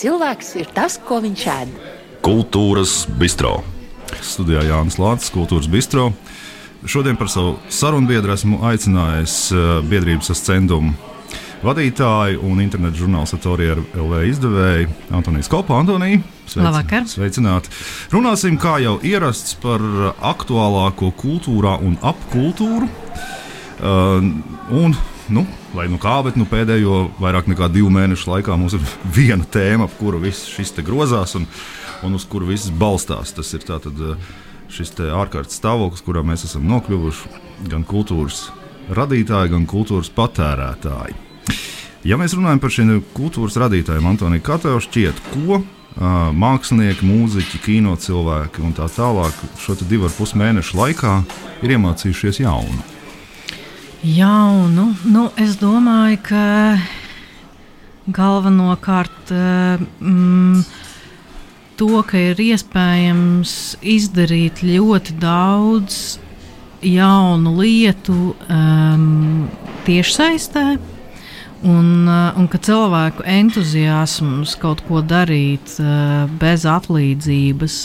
Cilvēks ir tas, ko viņš ēd. Kultūras bistro. Studijā Jānis Lācis, Kultūras bistro. Šodien par savu sarunbiedru esmu aicinājis eh, biedrības ascendumu vadītāju un internetu žurnāla Satorija LV izdevēju Antoniju Skopu. Antoniju, Labvakar. sveicināti! Runāsim, kā jau ierasts, par aktuālāko kultūrā un apkultūru. Uh, un, nu, lai nu kā, bet nu, pēdējo vairāk nekā divu mēnešu laikā mums ir viena tēma, ap kuru viss šis grozās un, un uz kuru viss balstās. Tas ir tātad šis ārkārtas stāvoklis, kurā mēs esam nokļuvuši gan kultūras radītāji, gan kultūras patērētāji. Ja mēs runājam par šiem kultūras radītājiem, Antoni, kā tev šķiet, ko mākslinieki, mūziķi, kino cilvēki un tā tālāk šo divu ar pus mēnešu laikā ir iemācījušies jaunu? Jaunu, nu, es domāju, ka galvenokārt mm, to, ka ir iespējams izdarīt ļoti daudz jaunu lietu um, tiešsaistē Un, uh, un ka cilvēku entuziasms kaut ko darīt uh, bez atlīdzības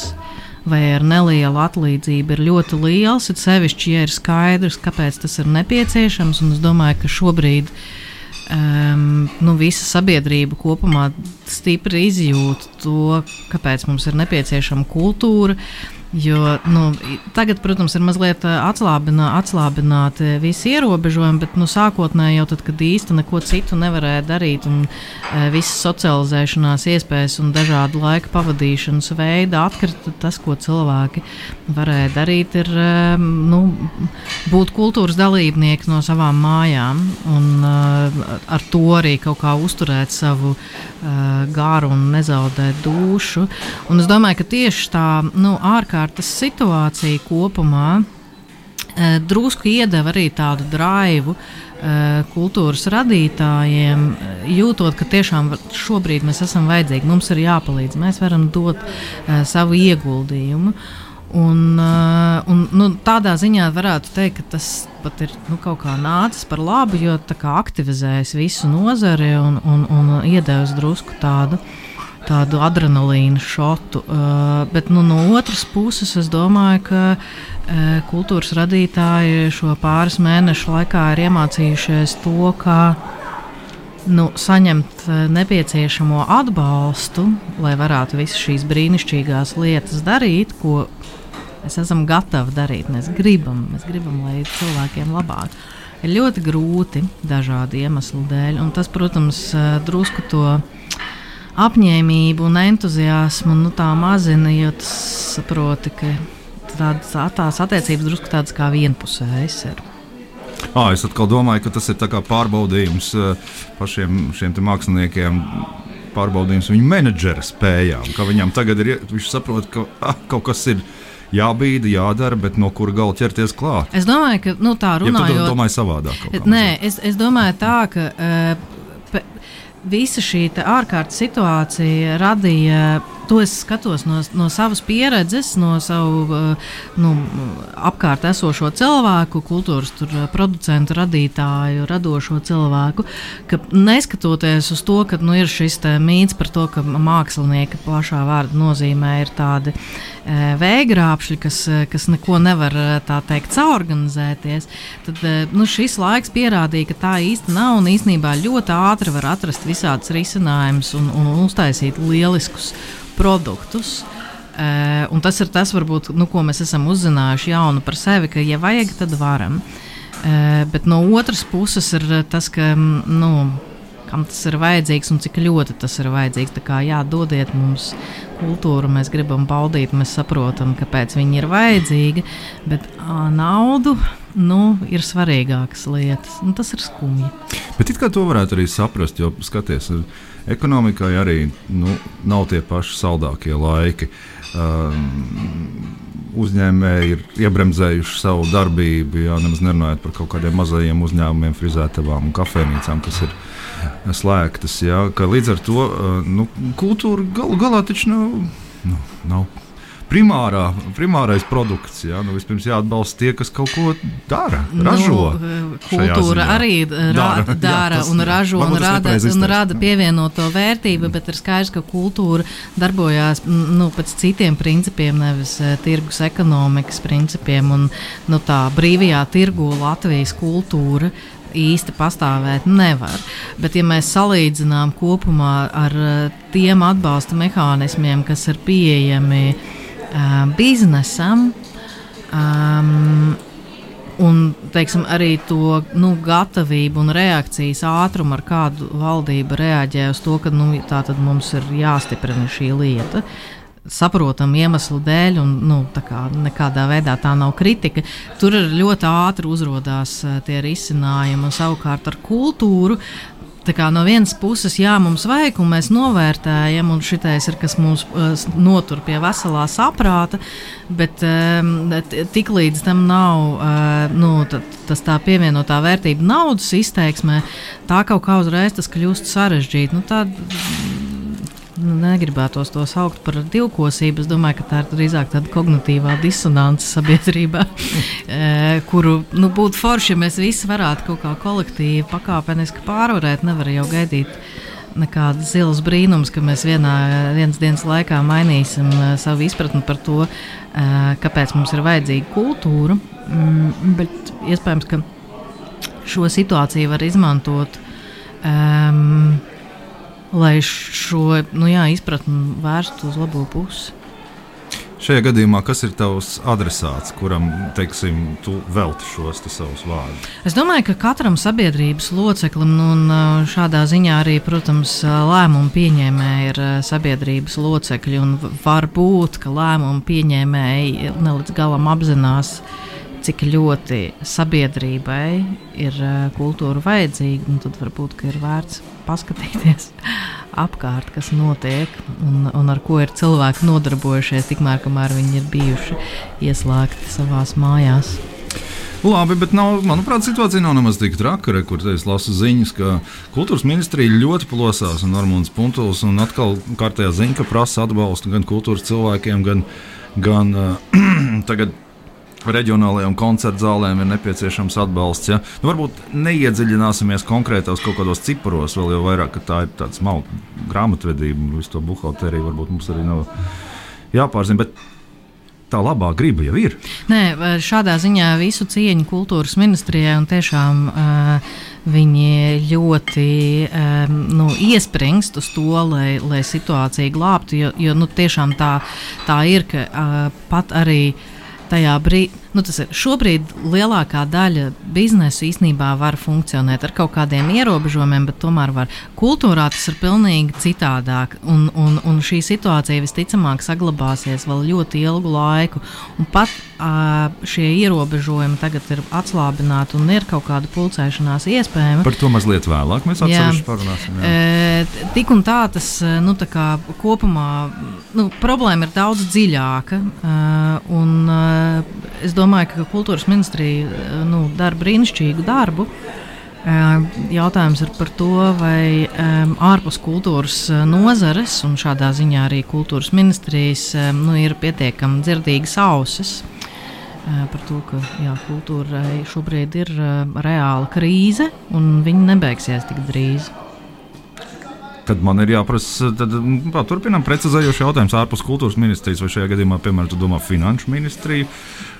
vai ar nelielu atlīdzību ir ļoti liels. Ir sevišķi, ja ir skaidrs, kāpēc tas ir nepieciešams. Es domāju, ka šobrīd um, nu, visa sabiedrība kopumā stipri izjūt to, kāpēc mums ir nepieciešama kultūra. Uh, Jo nu, tagad, protams, ir mazliet atslābinā, atslābināti visi ierobežojumi, bet nu, sākotnēji jau tad, kad īsti neko citu nevarēja darīt, un e, visas socializēšanās iespējas un dažādu laika pavadīšanas veidi atkrita, tas, ko cilvēki varēja darīt, ir e, nu, būt kultūras dalībnieki no savām mājām un e, ar to arī kaut kā uzturēt savu e, garu un nezaudēt dušu. Un es domāju, ka tieši tā nu, ārkārtīgi ārkārtas situācija kopumā e, drusku iedeva arī tādu draivu e, kultūras radītājiem, e, jūtot, ka tiešām šobrīd mēs esam vajadzīgi, mums ir jāpalīdz, mēs varam dot savu ieguldījumu. Un, un, nu, tādā ziņā varētu teikt, ka tas pat ir nu, kaut kā nācis par labu, jo aktivizējas visu nozari un, un, un iedevis drusku tādu uh, tādu adrenalīnu šotu. Uh, bet nu, no otras puses, es domāju, ka uh, kultūras radītāji šo pāris mēnešu laikā ir iemācījušies to, kā nu, saņemt uh, nepieciešamo atbalstu, lai varētu visas šīs brīnišķīgās lietas darīt, ko mēs esam gatavi darīt. Mēs gribam, mēs gribam lai cilvēkiem labāk. Ir ļoti grūti dažādu iemeslu dēļ, un tas, protams, drusku to apņēmību un entuziasmu nu, tā mazina, jo tas saproti, ka tādas, tās attiecības drusku tādas kā vienpusējas ir. À, es atkal domāju, ka tas ir pārbaudījums pašiem šiem māksliniekiem. Pārbaudījums viņu menedžera spējām, ka viņam tagad ir, viņš saprot, ka ah, kaut kas ir jābīda, jādara, bet no kura gala ķerties klāt. Es domāju, ka nu, tā runājot, ja domāju savādāk. Nē, es, es domāju tā, ka uh, visa šī ārkārtas situācija radīja. To es skatos no, no savas pieredzes, no savu uh, nu, apkārt esošo cilvēku, kultūras tur, uh, producentu, radītāju, radošo cilvēku. Ka neskatoties uz to, ka nu, ir šis mīts par to, ka mākslinieka plašā vārda nozīmē ir tādi e, vējgrāpšļi, kas, kas neko nevar tā teikt saorganizēties, tad nu, šis laiks pierādīja, ka tā īsti nav un īstenībā ļoti ātri var atrast visādus risinājumus un, un uztaisīt lieliskus produktus. Uh, un tas ir tas, varbūt, nu, ko mēs esam uzzinājuši jaunu par sevi, ka, ja vajag, tad varam. Uh, bet no otras puses ir tas, ka, nu, kam tas ir vajadzīgs un cik ļoti tas ir vajadzīgs. Tā kā jā, dodiet mums kultūru, mēs gribam baudīt, mēs saprotam, kāpēc viņi ir vajadzīgi, bet ā, naudu nu, ir svarīgākas lietas. Nu, tas ir skumji. Bet kā to varētu arī saprast, jo skaties, ekonomikai arī nu, nav tie paši saldākie laiki. Um, uzņēmēji ir iebremzējuši savu darbību, jau nemaz nerunājot par kaut kādiem mazajiem uzņēmumiem, frizētavām un kafejnīcām, kas ir slēgtas. Jā, līdz ar to uh, nu, kultūra galu galā taču nav. Nu, nav primārā, primārais produkts. Jā, nu, vispirms jāatbalsta tie, kas kaut ko dara, ražo. Nu, kultūra arī ra dara, dara jā, un ražo un rada, un rada pievienoto vērtību, bet ir skaidrs, ka kultūra darbojās nu, pēc citiem principiem, nevis uh, tirgus ekonomikas principiem. Un, nu, tā brīvajā tirgu Latvijas kultūra īsti pastāvēt nevar. Bet, ja mēs salīdzinām kopumā ar tiem atbalsta mehānismiem, kas ir pieejami uh, biznesam, um, un teiksim, arī to nu, gatavību un reakcijas ātrumu, ar kādu valdība reaģē uz to, ka nu, mums ir jāstiprina šī lieta saprotamu iemeslu dēļ, un nu, kā, nekādā veidā tā nav kritika. Tur ļoti ātri uzrādās uh, tie risinājumi, un savukārt ar kultūru. No vienas puses, jā, mums vajag, un mēs novērtējam, un šitais ir kas mūs uh, notur pie veselā saprāta, bet um, tiklīdz tam nav uh, nu, tas tā pievienotā vērtība naudas izteiksmē, tā kaut kā uzreiz tas kļūst sarežģīti. Nu, tā, nu, negribētos to saukt par divkosību. Es domāju, ka tā ir drīzāk tāda kognitīvā disonance sabiedrībā, e, kuru nu, būtu forši, ja mēs visi varētu kaut kā kolektīvi pakāpeniski pārvarēt. Nevar jau gaidīt nekādas zilas brīnums, ka mēs vienā vienas dienas laikā mainīsim uh, savu izpratni par to, uh, kāpēc mums ir vajadzīga kultūra. Mm, bet iespējams, ka šo situāciju var izmantot um, lai šo nu jā, izpratni vērstu uz labo pusi. Šajā gadījumā, kas ir tavs adresāts, kuram teiksim, tu velti šos savus vārdus? Es domāju, ka katram sabiedrības loceklim, nu, un šādā ziņā arī, protams, lēmumu pieņēmēji ir sabiedrības locekļi. Var būt, ka lēmumu pieņēmēji ne līdz galam apzinās, cik ļoti sabiedrībai ir kultūra vajadzīga, tad varbūt ir vērts paskatīties apkārt, kas notiek un, un ar ko ir cilvēki nodarbojušies, tikmēr kamēr viņi ir bijuši ieslēgti savās mājās. Labi, bet nav, manuprāt, situācija nav nemaz tik traka. Re, kur es lasu ziņas, ka kultūras ministrija ļoti plosās un Armāns Puntuls un atkal kārtējā ziņa, ka prasa atbalstu gan kultūras cilvēkiem, gan, gan uh, tagad reģionālajām koncertu zālēm ir nepieciešams atbalsts. Ja? Nu, varbūt neiedziļināsimies konkrētos kaut kādos ciparos, vēl jau vairāk, ka tā ir tāds malta grāmatvedība, visu to buhalteriju varbūt mums arī nav jāpārzina. Bet tā labā griba jau ir. Nē, šādā ziņā visu cieņu kultūras ministrijai un tiešām uh, viņi ļoti um, nu, iespringst uz to, lai, lai situāciju glābtu. Jo, jo nu, tiešām tā, tā ir, ka uh, pat arī tajā brīdī nu, tas ir šobrīd lielākā daļa biznesa īstenībā var funkcionēt ar kaut kādiem ierobežojumiem, bet tomēr var. Kultūrā tas ir pilnīgi citādāk. Un, un, un šī situācija visticamāk saglabāsies vēl ļoti ilgu laiku. Un pat šie ierobežojumi tagad ir atslābināti un ir kaut kāda pulcēšanās iespējama. Par to mazliet vēlāk mēs atsevišķi parunāsim. Jā. Tik un tā tas nu, tā kā, kopumā nu, problēma ir daudz dziļāka. Un, es domāju, ka kultūras ministrija nu, dara brīnišķīgu darbu. Jautājums ir par to, vai um, ārpus kultūras nozares un šādā ziņā arī kultūras ministrijas um, nu, ir pietiekami dzirdīgas ausis uh, par to, ka jā, kultūrai šobrīd ir uh, reāla krīze un viņa nebeigsies tik drīz. Tad man ir jāprasa, tad mm, turpinām precizējošu jautājumu ārpus kultūras ministrijas, vai šajā gadījumā, piemēram, tu domā finanšu ministriju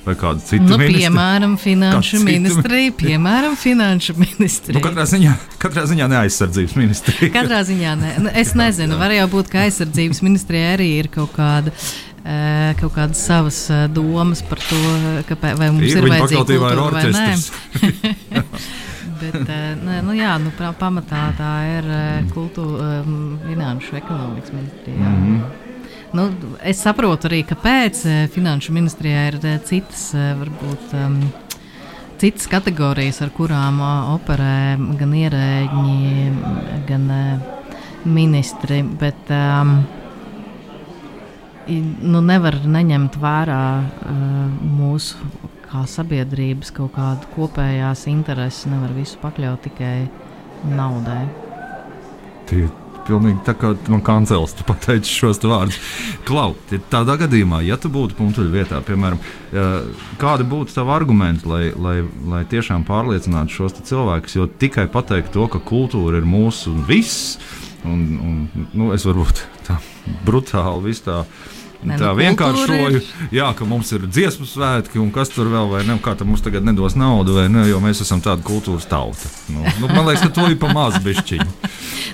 vai kādu citu nu, ministriju? Piemēram, finanšu ministrija, piemēram, finanšu ministrija. Nu, katrā, ziņā, katrā ziņā ne aizsardzības ministrija. katrā ziņā ne. Nu, es nezinu, var jau būt, ka aizsardzības ministrija arī ir kaut kāda eh, kaut kādas savas eh, domas par to, kāpēc, vai mums ir, ir vajadzīga kultūra vai nē. Bet, eh, nu, jā, nu, pamatā tā ir eh, kultūra, finanšu ekonomikas ministrija. Mm -hmm. Nu, es saprotu arī, kāpēc eh, Finanšu ministrijā ir citas, varbūt, um, citas kategorijas, ar kurām operē gan ierēģi, gan ministri. Bet, um, nu, nevar neņemt vērā uh, mūsu kā sabiedrības kaut kāda kopējās intereses nevar visu pakļaut tikai naudai. Tie pilnīgi tā kā man kancels, tu pateici šos vārdus. Klau, tādā gadījumā, ja tu būtu punktuļu vietā, piemēram, kādi būtu tavi argumenti, lai, lai, lai tiešām pārliecinātu šos cilvēkus, jo tikai pateikt to, ka kultūra ir mūsu viss, un, un nu, es varbūt tā brutāli visu tā tā nu, vienkāršoju, jā, ka mums ir dziesmu svētki, un kas tur vēl, vai ne? Kā tam mums tagad nedos naudu, vai ne? Jo mēs esam tāda kultūras tauta. Nu, nu, man liekas, ka to ir pa maz bišķiņu.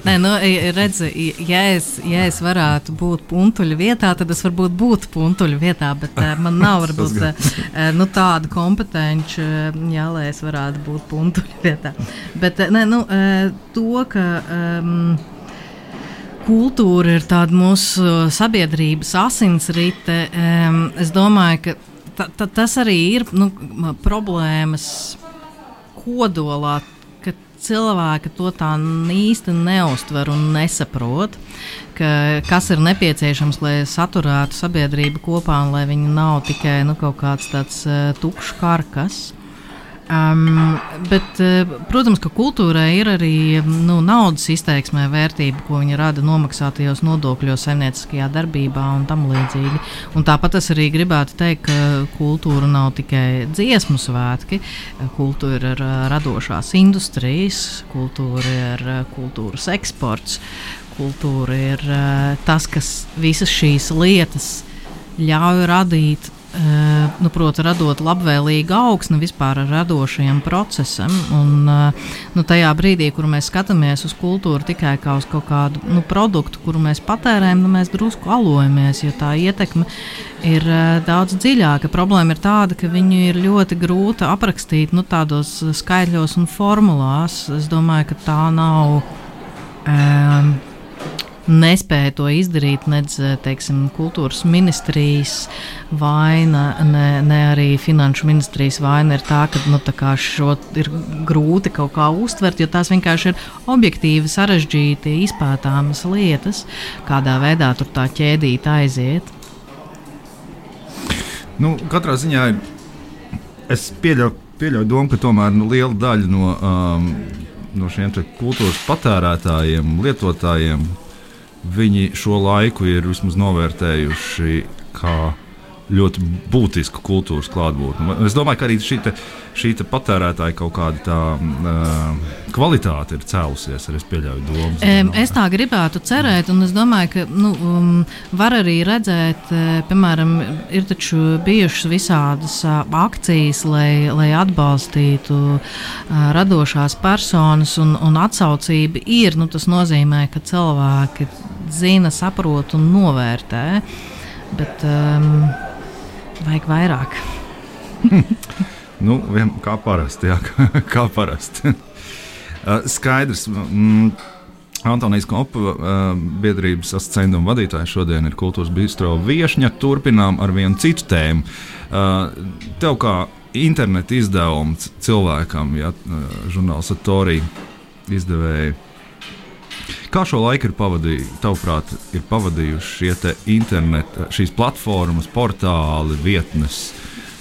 Nē, nu, redz, ja es, ja es varētu būt puntuļu vietā, tad es varbūt būtu puntuļu vietā, bet uh, man nav varbūt uh, nu, tāda kompetenci, jā, lai es varētu būt puntuļu vietā. Bet nē, nu, to, ka. Um, kultūra ir tāda mūsu sabiedrības asinsrite. Es domāju, ka ta, ta, tas arī ir nu, problēmas kodolā. Cilvēki to tā īsti neustver un nesaprot, ka, kas ir nepieciešams, lai saturētu sabiedrību kopā un lai viņi nav tikai nu, kaut kāds tāds uh, tukšs karkas. Um, bet, uh, protams, ka kultūrai ir arī nu, naudas izteiksmē vērtība, ko viņa rada nomaksātajos nodokļos, saimnieciskajā darbībā un tam līdzīgi. Un tāpat es arī gribētu teikt, ka kultūra nav tikai dziesmu svētki, kultūra ir uh, radošās industrijas, kultūra ir uh, kultūras eksports, kultūra ir tas, kas visas šīs lietas ļauj radīt nu, proti, radot labvēlīgu augsni vispār radošajam procesam. Un, nu, tajā brīdī, kur mēs skatāmies uz kultūru tikai kā uz kaut kādu nu, produktu, kuru mēs patērējam, nu, mēs drusku alojamies, jo tā ietekme ir daudz dziļāka. Problēma ir tāda, ka viņu ir ļoti grūti aprakstīt nu, tādos skaitļos un formulās. Es domāju, ka tā nav. Um, nespēja to izdarīt nedz teiksim, kultūras ministrijas vaina, ne, ne arī finanšu ministrijas vaina ir tā, ka nu, tā šo ir grūti kaut kā uztvert, jo tās vienkārši ir objektīvi sarežģīti, izpētāmas lietas, kādā veidā tur tā ķēdīte aiziet. Nu, katrā ziņā es pieļauju, pieļauju domu, ka tomēr nu, liela daļa no, um, no šiem kultūras patērētājiem, lietotājiem, viņi šo laiku ir vismaz novērtējuši kā ļoti būtisku kultūras klātbūtni. Es domāju, ka arī šī, te, šī te patērētāja kaut kāda tā uh, kvalitāte ir cēlusies. Es pieļauju domas. Um, es tā gribētu cerēt, un es domāju, ka nu, um, var arī redzēt, uh, piemēram, ir taču bijušas visādas uh, akcijas, lai, lai atbalstītu uh, radošās personas, un, un atsaucība ir. Nu, tas nozīmē, ka cilvēki zina, saprot un novērtē. Bet um, vajag vairāk. nu, vien, kā parasti. Jā, kā parasti. uh, skaidrs. Mm, Antonijas Kopa, uh, biedrības asociētuma vadītājs, šodien ir kultūras bistro viesņa. Turpinām ar vienu citu tēmu. Uh, tev kā interneta izdevuma cilvēkam, ja uh, žurnāls Atorija izdevēja Kā šo laiku ir pavadījuši, tavuprāt, ir pavadījuši šie interneta, šīs platformas, portāli, vietnes,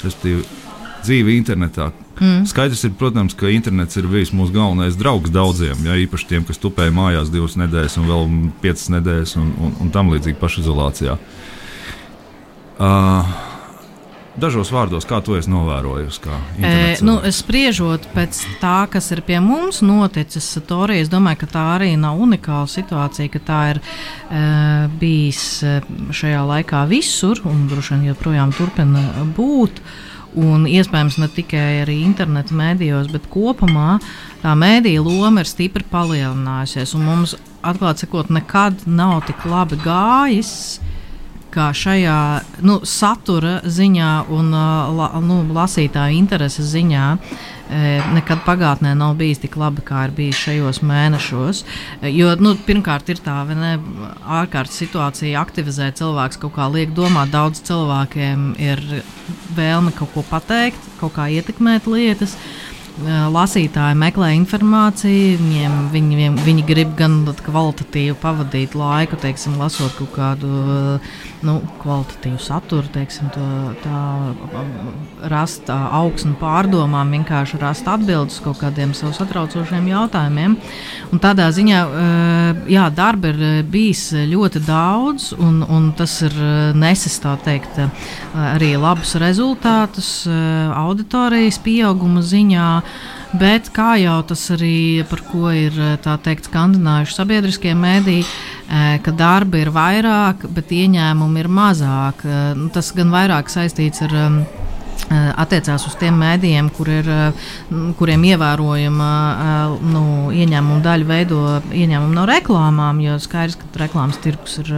respektīvi, dzīve internetā? Mm. Skaidrs ir, protams, ka internets ir bijis mūsu galvenais draugs daudziem, ja īpaši tiem, kas tupēja mājās divas nedēļas, un vēl piecas nedēļas, un, un, un tam līdzīgi pašizolācijā. Uh, Dažos vārdos, kā to es novēroju? E, nu, spriežot pēc tā, kas ir pie mums noticis, Torija, es domāju, ka tā arī nav unikāla situācija, ka tā ir e, bijis šajā laikā visur un droši vien joprojām turpina būt. Un iespējams ne tikai arī interneta mēdījos, bet kopumā tā mēdīja loma ir stipri palielinājusies. Mums, atklāti sakot, nekad nav tik labi gājis kā šajā nu, satura ziņā un la, nu, lasītāju intereses ziņā nekad pagātnē nav bijis tik labi, kā ir bijis šajos mēnešos. Jo, nu, pirmkārt, ir tā ne, ārkārtas situācija, aktivizē cilvēks, kaut kā liek domāt. Daudz cilvēkiem ir vēlme kaut ko pateikt, kaut kā ietekmēt lietas. lasītāji meklē informāciju, viņiem, viņiem, viņi grib gan kvalitatīvi pavadīt laiku, teiksim, lasot kaut kādu nu, kvalitatīvu saturu, teiksim, to, tā, rast augsni pārdomām, vienkārši rast atbildes kaut kādiem sev satraucošiem jautājumiem. Un tādā ziņā jā, darba ir bijis ļoti daudz, un, un tas ir nesis teikt, arī labus rezultātus auditorijas pieauguma ziņā. Bet kā jau tas arī par ko ir teikt, skandinājuši sabiedriskie mēdīji, ka darba ir vairāk, bet ieņēmumi ir mazāk. Nu, tas gan vairāk saistīts ar attiecās uz tiem mēdījiem, kur ir, kuriem ievērojama nu, ieņēmuma daļa veido ieņēmumu no reklāmām, jo skaidrs, ka reklāmas tirgus ir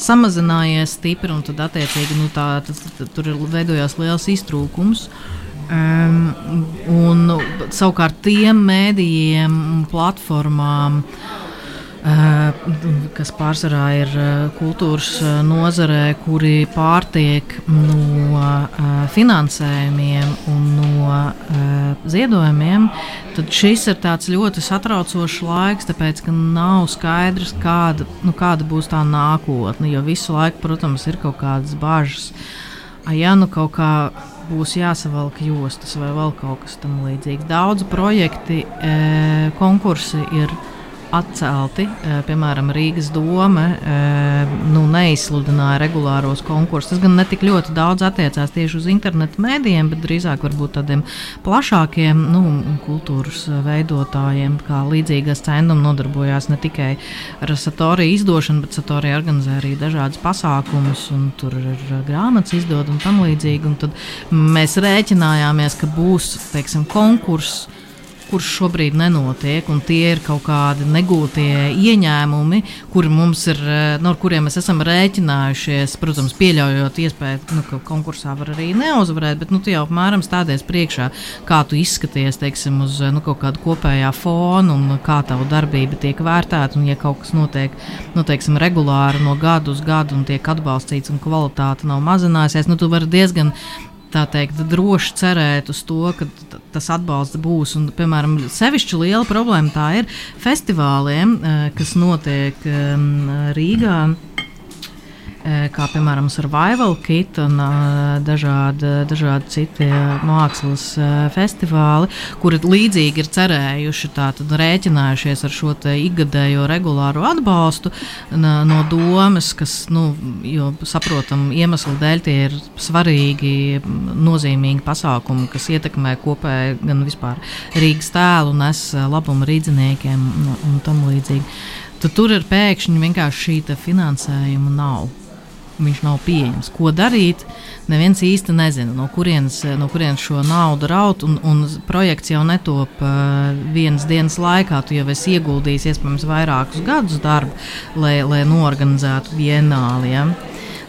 samazinājies stipri un tad attiecīgi nu, tā, tas, tur veidojās liels iztrūkums. Um, un savukārt tiem mēdījiem un platformām, uh, kas pārsvarā ir uh, kultūras uh, nozarē, kuri pārtiek no finansējumiem un no ziedojumiem, tad šis ir ļoti satraucošs laiks, tāpēc ka nav skaidrs, kāda, nu, kāda būs tā nākotne. Jo visu laiku, protams, ir kaut kādas bažas. Ja nu kaut kā būs jāsavalk jostas vai vēl kaut kas tamlīdzīgs. Daudz projekti, konkursi ir atcelti. E, piemēram, Rīgas doma e, nu, neizsludināja regulāros konkursus. Tas gan ne tik ļoti daudz attiecās tieši uz internetu mēdījiem, bet drīzāk varbūt tādiem plašākiem nu, kultūras veidotājiem, kā līdzīgas centumi nodarbojās ne tikai ar satoriju izdošanu, bet satorija organizē arī dažādas pasākumus, un tur ir grāmatas izdod un tam līdzīgi. Un tad mēs rēķinājāmies, ka būs teiksim, konkurss kurš šobrīd nenotiek, un tie ir kaut kādi negūtie ieņēmumi, mums ir, eh, no kuriem mēs esam rēķinājušies, protams, pieļaujot iespēju, nu, ka konkursā var arī neuzvarēt, bet nu, tu jau apmēram stādies priekšā, kā tu izskaties, teiksim, uz nu, kaut kādu kopējā fona un kā tavu darbība tiek vērtēta, un ja kaut kas notiek, nu, teiksim, regulāri no gada uz gadu un tiek atbalstīts un kvalitāte nav mazinājusies, nu, tu vari diezgan tā teikt, droši cerēt uz to, ka tas atbalsts būs. Un, piemēram, sevišķi liela problēma tā ir festivāliem, eh, kas notiek ehm, Rīgā kā piemēram Survival Kit un dažādi, dažādi citi mākslas festivāli, kuri līdzīgi ir cerējuši, tātad rēķinājušies ar šo ikgadējo regulāro atbalstu no domas, kas, nu, jo saprotam, iemeslu dēļ tie ir svarīgi, nozīmīgi pasākumi, kas ietekmē kopēju gan vispār Rīgas tēlu, nes labumu rīdziniekiem un, un tam līdzīgi. Tad tur ir pēkšņi vienkārši šī finansējuma nav viņš nav pieejams. Ko darīt? Neviens īsti nezina, no kurienes, no kurienes šo naudu raut. Un, un projekts jau netop uh, vienas dienas laikā. Tu jau esi ieguldījis iespējams vairākus gadus darbu, lai, lai norganizētu vienāli. Ja?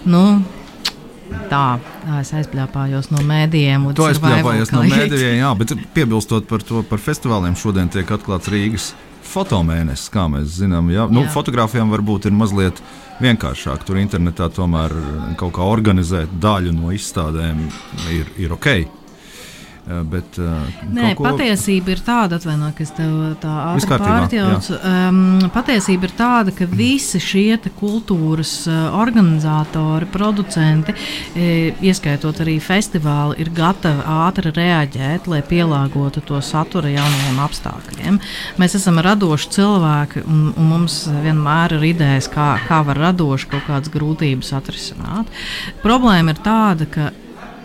Nu, Tā, es aizpļāpājos no mēdījiem. To aizpļāpājos no mēdījiem, jā, bet piebilstot par to par festivāliem, šodien tiek atklāts Rīgas fotomēnesis, kā mēs zinām. Jā. Nu, fotogrāfijām varbūt ir mazliet vienkāršāk. Tur internetā tomēr kaut kā organizēt daļu no izstādēm ir, ir ok. Eh, bet, uh, Nē, ko... patiesība ir tāda, atvaino, ka es tev tā ātri pārjaucu. Um, patiesība ir tāda, ka visi šie kultūras uh, organizatori, producenti, ieskaitot arī festivāli, ir gatavi ātri reaģēt, lai pielāgotu to satura jaunajiem apstākļiem. Mēs esam radoši cilvēki, un, un mums vienmēr ir idejas, kā, kā var radoši kaut kādas grūtības atrisināt. Problēma ir tāda, ka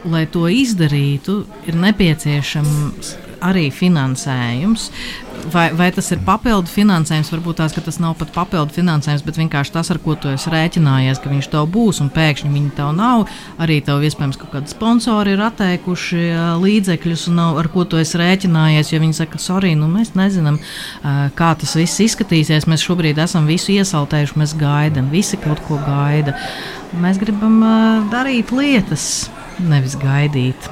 lai to izdarītu, ir nepieciešams arī finansējums. Vai, vai tas ir papildu finansējums? Varbūt tās, tas nav pat papildu finansējums, bet vienkārši tas, ar ko tu esi rēķinājies, ka viņš tev būs, un pēkšņi viņi tev nav. Arī tev iespējams kaut kādi sponsori ir atteikuši līdzekļus, un nav, ar ko tu esi rēķinājies. Jo viņi saka, sorry, nu mēs nezinām, kā tas viss izskatīsies. Mēs šobrīd esam visu iesautējuši, mēs gaidām, visi kaut ko gaida. Mēs gribam darīt lietas nevis gaidīt.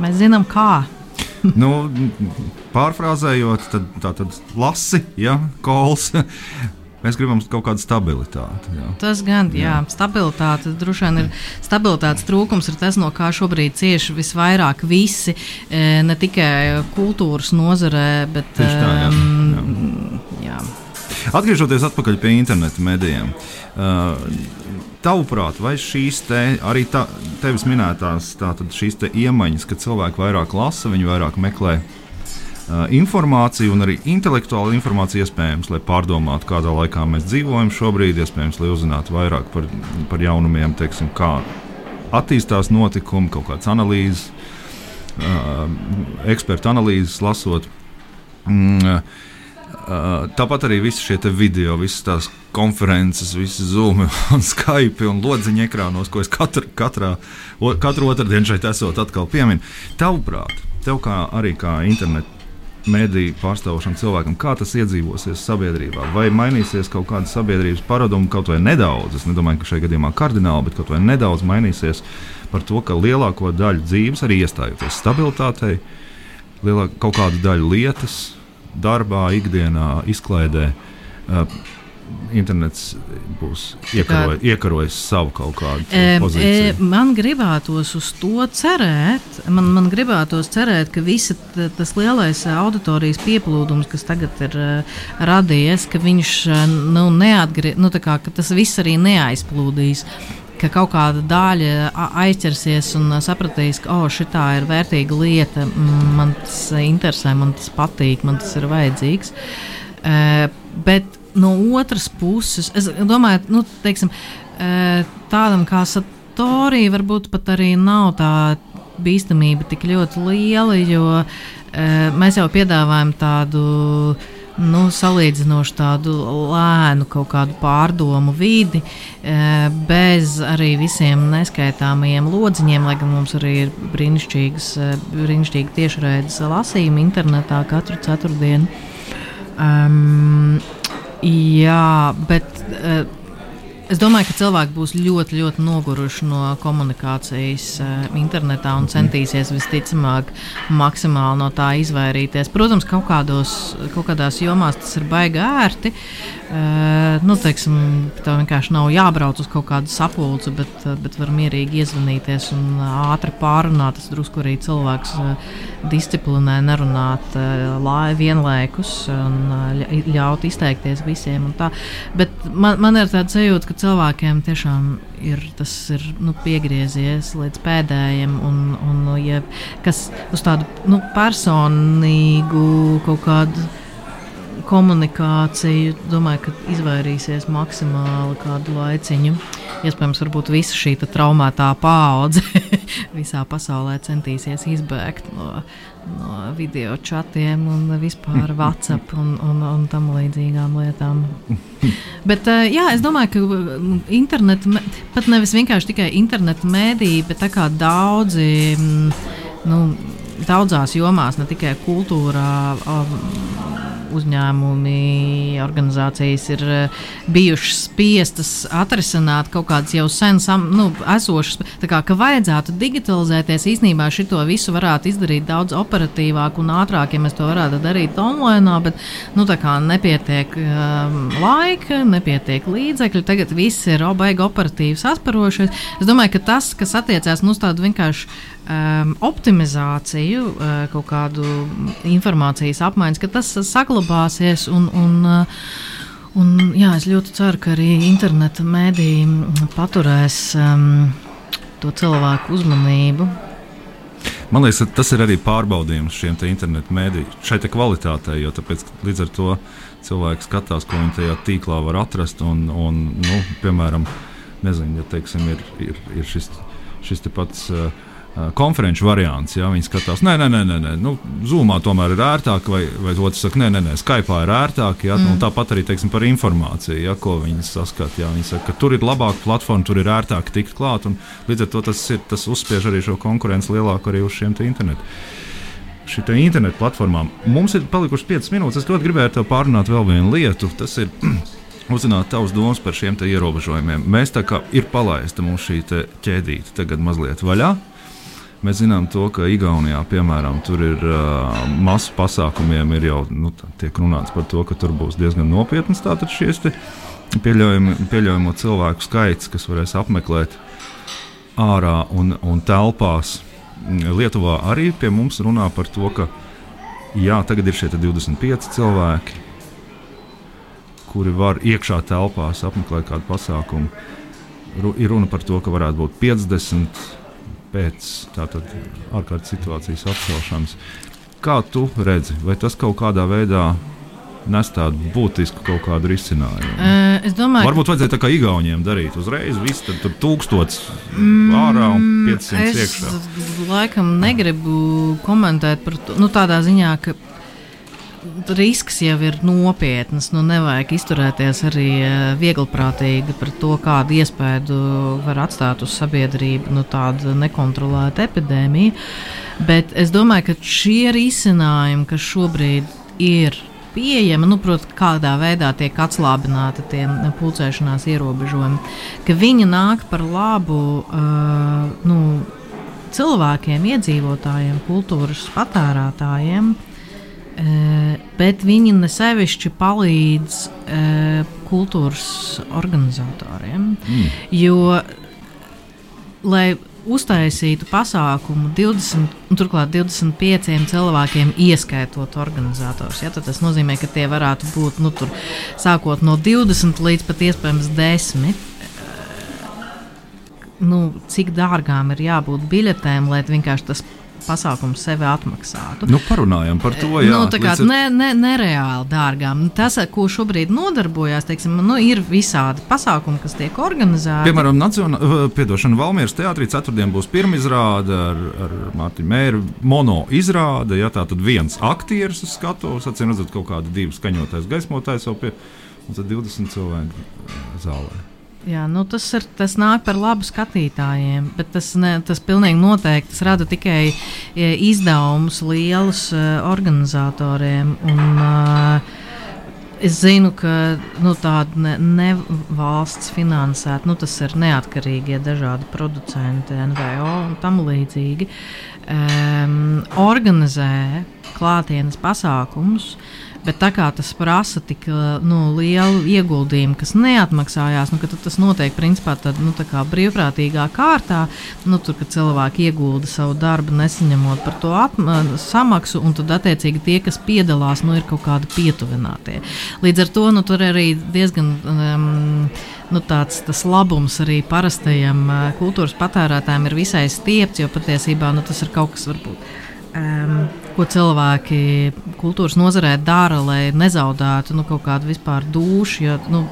Mēs zinām, kā. nu, pārfrāzējot, tad, tā tad lasi, ja, kols. Mēs gribam kaut kādu stabilitāti. Jā. Tas gan, jā, jā stabilitāte. Droši vien ir stabilitātes trūkums, ir tas, no kā šobrīd cieši visvairāk visi, e, ne tikai kultūras nozarē, bet jā. Atgriežoties atpakaļ pie interneta medijiem. Uh, Tavuprāt, vai šīs te, arī tā, tevis minētās šīs iemaņas, ka cilvēki vairāk lasa, viņi vairāk meklē uh, informāciju un arī intelektuālu informāciju, iespējams, lai pārdomātu, kādā laikā mēs dzīvojam šobrīd, iespējams, lai uzzinātu vairāk par, par jaunumiem, teiksim, kā attīstās notikumi, kaut kādas analīzes, uh, ekspertu analīzes lasot. Mm, tāpat arī visi šie video, visas tās konferences, visi zūmi un Skype un lodziņa ekrānos, ko es katru, katrā, o, katru otrdienu šeit esot atkal pieminu. Tavuprāt, tev kā arī kā internetu mediju pārstāvošam cilvēkam, kā tas iedzīvosies sabiedrībā? Vai mainīsies kaut kāda sabiedrības paraduma, kaut vai nedaudz? Es nedomāju, ka šajā gadījumā kardināli, bet kaut vai nedaudz mainīsies par to, ka lielāko daļu dzīves, arī iestājoties stabilitātei, lielāko kaut kādu daļu lietas darbā, ikdienā, izklaidē. Internets būs iekaroj, iekarojis savu kaut kādu e, pozīciju. E, man gribētos uz to cerēt. Man, man gribētos cerēt, ka visa tas lielais auditorijas pieplūdums, kas tagad ir uh, radies, ka viņš uh, nu, neatgriezīsies, nu, kā, ka tas viss arī neaizplūdīs ka kaut kāda daļa aizķersies un sapratīs, ka oh, šī ir vērtīga lieta, man tas interesē, man tas patīk, man tas ir vajadzīgs. Uh, bet no otras puses, es domāju, nu, teiksim, uh, tādam kā Satorī varbūt pat arī nav tā bīstamība tik ļoti liela, jo uh, mēs jau piedāvājam tādu nu, salīdzinoši tādu lēnu, kaut kādu pārdomu vidi, e, bez arī visiem neskaitāmajiem lodziņiem, lai gan mums arī ir brīnišķīgas, e, brīnišķīgi tiešraides lasījumi internetā katru ceturtdienu. Um, jā, bet. Uh, Es domāju, ka cilvēki būs ļoti, ļoti noguruši no komunikācijas uh, internetā un centīsies visticamāk maksimāli no tā izvairīties. Protams, kaut, kādos, kaut kādās jomās tas ir baigi ērti. Uh, nu, teiksim, tev vienkārši nav jābrauc uz kaut kādu sapulci, bet, uh, bet var mierīgi iezvanīties un ātri pārunāt. Tas drusku arī cilvēks uh, disciplinē nerunāt uh, vienlaikus un ļaut izteikties visiem. Bet man, man ir tāds sajūta, ka cilvēkiem tiešām ir tas ir, nu, piegriezies līdz pēdējiem, un, un nu, ja, kas uz tādu nu, personīgu kaut kādu komunikāciju, domāju, ka izvairīsies maksimāli kādu laiciņu. Iespējams, varbūt visa šī traumētā paudze visā pasaulē centīsies izbēgt no, no video chatiem un vispār WhatsApp un, un, un tam līdzīgām lietām. Bet uh, jā, es domāju, ka mm, interneta, pat nevis vienkārši tikai interneta mēdīja, bet tā kā daudzi. Mm, nu, Daudzās jomās, ne tikai kultūrā, um, uzņēmumi, organizācijas ir eh, bijušas spiestas atrisināt kaut kādas jau sen sam, nu, esošas. Tā kā ka vajadzētu digitalizēties, īstenībā šo visu varētu izdarīt daudz operatīvāk un ātrāk, ja mēs to varētu darīt online, bet nu, nepietiek um, laika, nepietiek līdzekļu. Tagad viss ir baigi operatīvi sasparošies. Es domāju, ka tas, kas attiecās nu, uz tādu vienkārši um, optimizāciju, uh, kaut kādu informācijas apmaiņas, ka tas saglabāsies. Un, un, uh, un, jā, es ļoti ceru, ka arī interneta mēdīji paturēs um, to cilvēku uzmanību. Man liekas, tas ir arī pārbaudījums šiem internetu mēdījiem, šai kvalitātei, jo tāpēc, līdz ar to cilvēks skatās, ko viņi tajā tīklā var atrast. Un, un, nu, piemēram, nezinu, ja teiksim, ir, ir, ir šis, šis pats. Uh, konferenču variants. Ja, viņi skatās, nē, nē, nē, nē, nē. Nu, Zoomā tomēr ir ērtāk, vai, vai otrs saka, nē, nē, nē Skype ir ērtāk. Ja, mm. Tāpat arī teiksim, par informāciju, ja, ko viņi saskata. Ja, viņi saka, ka tur ir labāka platforma, tur ir ērtāk tikt klāt. Līdz ar to tas, ir, tas uzspiež arī šo konkurenci lielāku arī uz šiem internetu. Šī internetu platformām mums ir palikušas 5 minūtes. Es ļoti gribēju te pārunāt vēl vienu lietu. Tas ir uzzināt tavas domas par šiem ierobežojumiem. Mēs tā kā ir palaista mūsu šī ķēdīte tagad mazliet vaļā Mēs zinām, to, ka Igaunijā, piemēram, tur ir uh, masu pasākumiem, ir jau nu, tiek runāts par to, ka tur būs diezgan nopietnas šīs pieļaujamo cilvēku skaits, kas varēs apmeklēt ārā un, un telpās. Lietuvā arī pie mums runā par to, ka jā, tagad ir šie 25 cilvēki, kuri var iekšā telpās apmeklēt kādu pasākumu. Ru, ir runa par to, ka varētu būt 50 pēc ārkārtas situācijas atcelšanas. Kā tu redzi, vai tas kaut kādā veidā nes tādu būtisku kaut kādu risinājumu? Uh, es domāju, Varbūt vajadzēja tā kā Igauniem darīt uzreiz, viss tad tur tūkstots mm, ārā un 500 es iekšā. laikam negribu komentēt par to, nu, tādā ziņā, ka risks jau ir nopietns. Nu, nevajag izturēties arī viegliprātīgi par to, kādu iespēju var atstāt uz sabiedrību nu, tāda nekontrolēta epidēmija. Bet es domāju, ka šie risinājumi, kas šobrīd ir pieejama, nu, protams, kādā veidā tiek atslābināti tie pulcēšanās ierobežojumi, ka viņi nāk par labu uh, nu, cilvēkiem, iedzīvotājiem, kultūras patērētājiem. Uh, bet viņi nesevišķi palīdz kultūras organizatoriem. Mm. Jo, lai uztaisītu pasākumu 20, turklāt 25 cilvēkiem, ieskaitot organizatorus. Ja, tas nozīmē, ka tie varētu būt nu, tur, sākot no 20 līdz pat iespējams 10. Nu, cik dārgām ir jābūt biļetēm, lai vienkārši tas pasākums sevi atmaksātu. Nu, parunājam par to. Jā, nu, tā kā ar... ne, ne, nereāli dārgām. Tas, ar ko šobrīd nodarbojas, teiksim, nu, ir visādi pasākumi, kas tiek organizēti. Piemēram, Nacionā, piedošana, Valmieras teātrī ceturtdien būs pirmā izrāde ar, ar Mārtiņu Mēru. Mono izrāde, ja tā tad viens aktieris uz skatuves, atcīm redzot, kaut kādi divi skaņotājs, gaismotājs jau pie, un tad 20 cilvēku zālē. Jā, nu tas, ir, tas nāk par labu skatītājiem, bet tas, ne, tas pilnīgi noteikti tas rada tikai e, izdevumus lielus uh, organizatoriem. Un, uh, Es zinu, ka nu, tāda ne, ne valsts finansēta, nu, tas ir neatkarīgie dažādi producenti, NVO un tam līdzīgi, um, organizē klātienes pasākumus. Uh, Bet tā kā tas prasa tik nu, lielu ieguldījumu, kas neatmaksājās, nu, tas notiek principā tad, nu, brīvprātīgā kārtā, nu, tur, kad cilvēki iegulda savu darbu, nesaņemot par to atma, samaksu, un tad attiecīgi tie, kas piedalās, nu, ir kaut kādi pietuvinātie. Līdz ar to nu, tur arī diezgan. Um, nu, tāds labums arī parastajam uh, kultūras patērētājiem ir visai stiepts, jo patiesībā nu, tas ir kaut kas varbūt um, ko cilvēki kultūras nozarē dara, lai nezaudētu nu, kaut kādu vispār dušu. Jo, nu,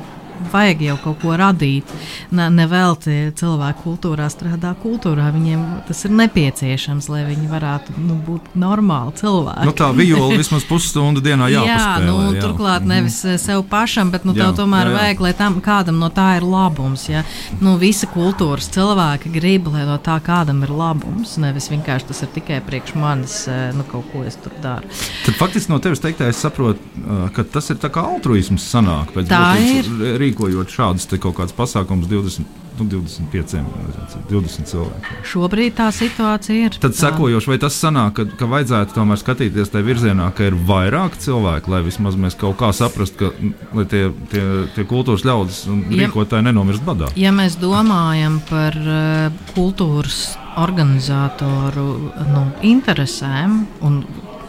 vajag jau kaut ko radīt. Ne, nevelti cilvēki kultūrā strādā kultūrā. Viņiem tas ir nepieciešams, lai viņi varētu nu, būt normāli cilvēki. Nu, tā viola vismaz pusstundu dienā jāpaspēlē. jā, nu, jā. turklāt mhm. nevis -hmm. sev pašam, bet nu, jā, tev tomēr jā, jā. vajag, lai tam kādam no tā ir labums. Ja? Nu, visa kultūras cilvēki grib, lai no tā kādam ir labums. Nevis vienkārši tas ir tikai priekš manis, eh, nu, kaut ko es tur daru. Tad faktiski no tevis teiktā es saprotu, eh, ka tas ir tā kā altruisms sanāk. Tā ir rīkojot šādus kaut kādus pasākumus 20. Nu, 25, 20 cilvēki. Šobrīd tā situācija ir. Tad, sekojoši, vai tas sanāk, ka, ka vajadzētu tomēr skatīties tajā virzienā, ka ir vairāk cilvēku, lai vismaz mēs kaut kā saprastu, ka tie, tie, tie kultūras ļaudis un ja, rīkotāji nenomirst badā? Ja mēs domājam par uh, kultūras organizatoru nu, interesēm un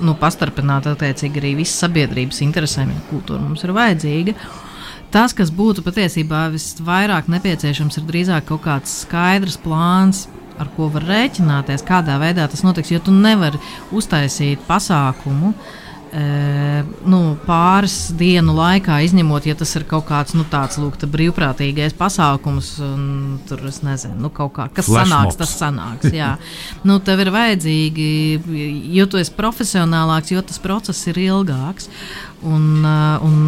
nu, pastarpināt attiecīgi arī visas sabiedrības interesēm, ja kultūra mums ir vajadzīga. Uh, Tas, kas būtu patiesībā visvairāk nepieciešams, ir drīzāk kaut kāds skaidrs plāns, ar ko var rēķināties, kādā veidā tas notiks. Jo tu nevari uztaisīt pasākumu. E, nu, pāris dienu laikā, izņemot, ja tas ir kaut kāds nu, tāds lūk, brīvprātīgais pasākums, un tur es nezinu, nu, kā, kas Flash sanāks, mobs. tas sanāks. Jā. nu, tev ir vajadzīgi, jo tu esi profesionālāks, jo tas process ir ilgāks. Un, un,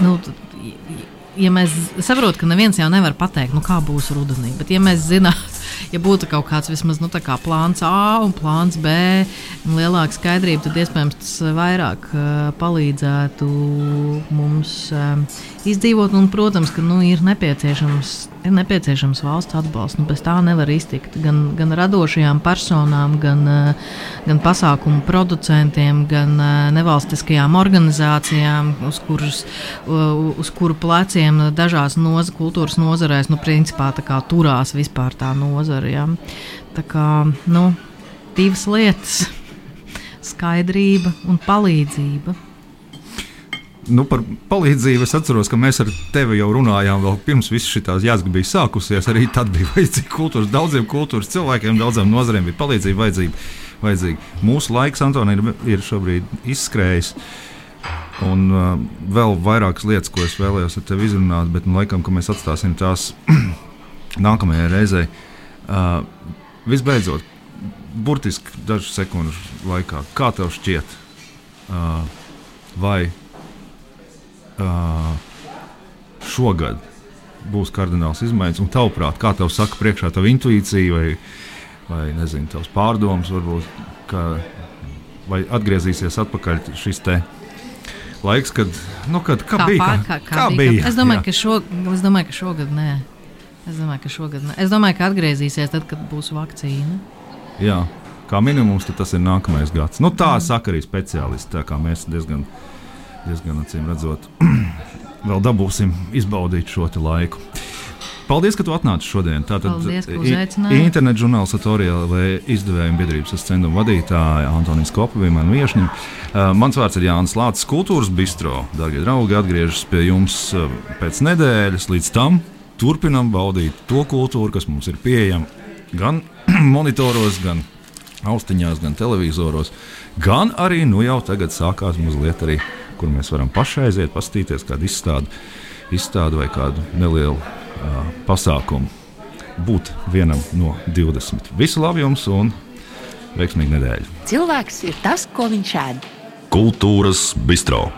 nu, ja mēs saprotam, ka neviens jau nevar pateikt, nu, kā būs rudenī, bet ja mēs zinātu, ja būtu kaut kāds vismaz nu, kā plāns A un plāns B, un lielāka skaidrība, tad iespējams tas vairāk uh, palīdzētu mums uh, izdzīvot. Un, protams, ka nu, ir, nepieciešams, ir nepieciešams valsts atbalsts. Nu, bez tā nevar iztikt gan, gan radošajām personām, gan, uh, gan pasākumu producentiem, gan uh, nevalstiskajām organizācijām, uz, kuras, uh, uz kuru pleciem dažās noz kultūras nozarēs nu, principā, turās vispār tā nozara. Ja? Tā kā nu, divas lietas - skaidrība un palīdzība. Nu, par palīdzību es atceros, ka mēs ar tevi jau runājām vēl pirms visas šīs jāsaka bija sākusies. Arī tad bija vajadzīga kultūras, daudziem kultūras cilvēkiem, daudzām nozarēm bija palīdzība vajadzīga. vajadzīga. Mūsu laiks, Antoni, ir, ir šobrīd izskrējis. Un uh, vēl vairākas lietas, ko es vēlējos ar tevi izrunāt, bet nu, laikam, ka mēs atstāsim tās nākamajai reizei. Uh, visbeidzot, burtiski dažu sekundžu laikā, kā tev šķiet, uh, vai uh, šogad būs kardināls izmaiņas, un tavuprāt, kā tev saka, priekšā tā intuīcija vai, vai nezinu, tavs pārdoms, varbūt, ka, vai atgriezīsies atpakaļ šis te laiks, kad, nu, kad kā, kā bija? Pār, kā, kā, kā bija? bija? Es domāju, jā. ka šo, es domāju, ka šogad nē. Es domāju, ka šogad ne. Es domāju, ka atgriezīsies tad, kad būs vakcīna. Jā, kā minimums tas ir nākamais gads. Nu, tā mm. saka arī speciālisti. Tā kā mēs diezgan, diezgan acīm redzot, vēl dabūsim izbaudīt šo laiku. Paldies, ka tu atnāci šodien. Tātad internetu žurnāls Atorija izdevēja biedrības ascendumu vadītāja Antonija Skopa bija man viešņa. Uh, mans vārds ir Jānis Lācis, Kultūras bistro. Darbie draugi, atgriežas pie jums pēc nedēļas. Līdz tam turpinam baudīt to kultūru, kas mums ir pieejama gan monitoros, gan austiņās, gan televizoros, gan arī nu jau tagad sākās mazliet arī, kur mēs varam pašai aiziet, paskatīties kādu izstādi, izstādi vai kādu nelielu uh, pasākumu. Būt vienam no 20. Visu labu jums un veiksmīgu nedēļu! Cilvēks ir tas, ko viņš ēd. Kultūras bistro.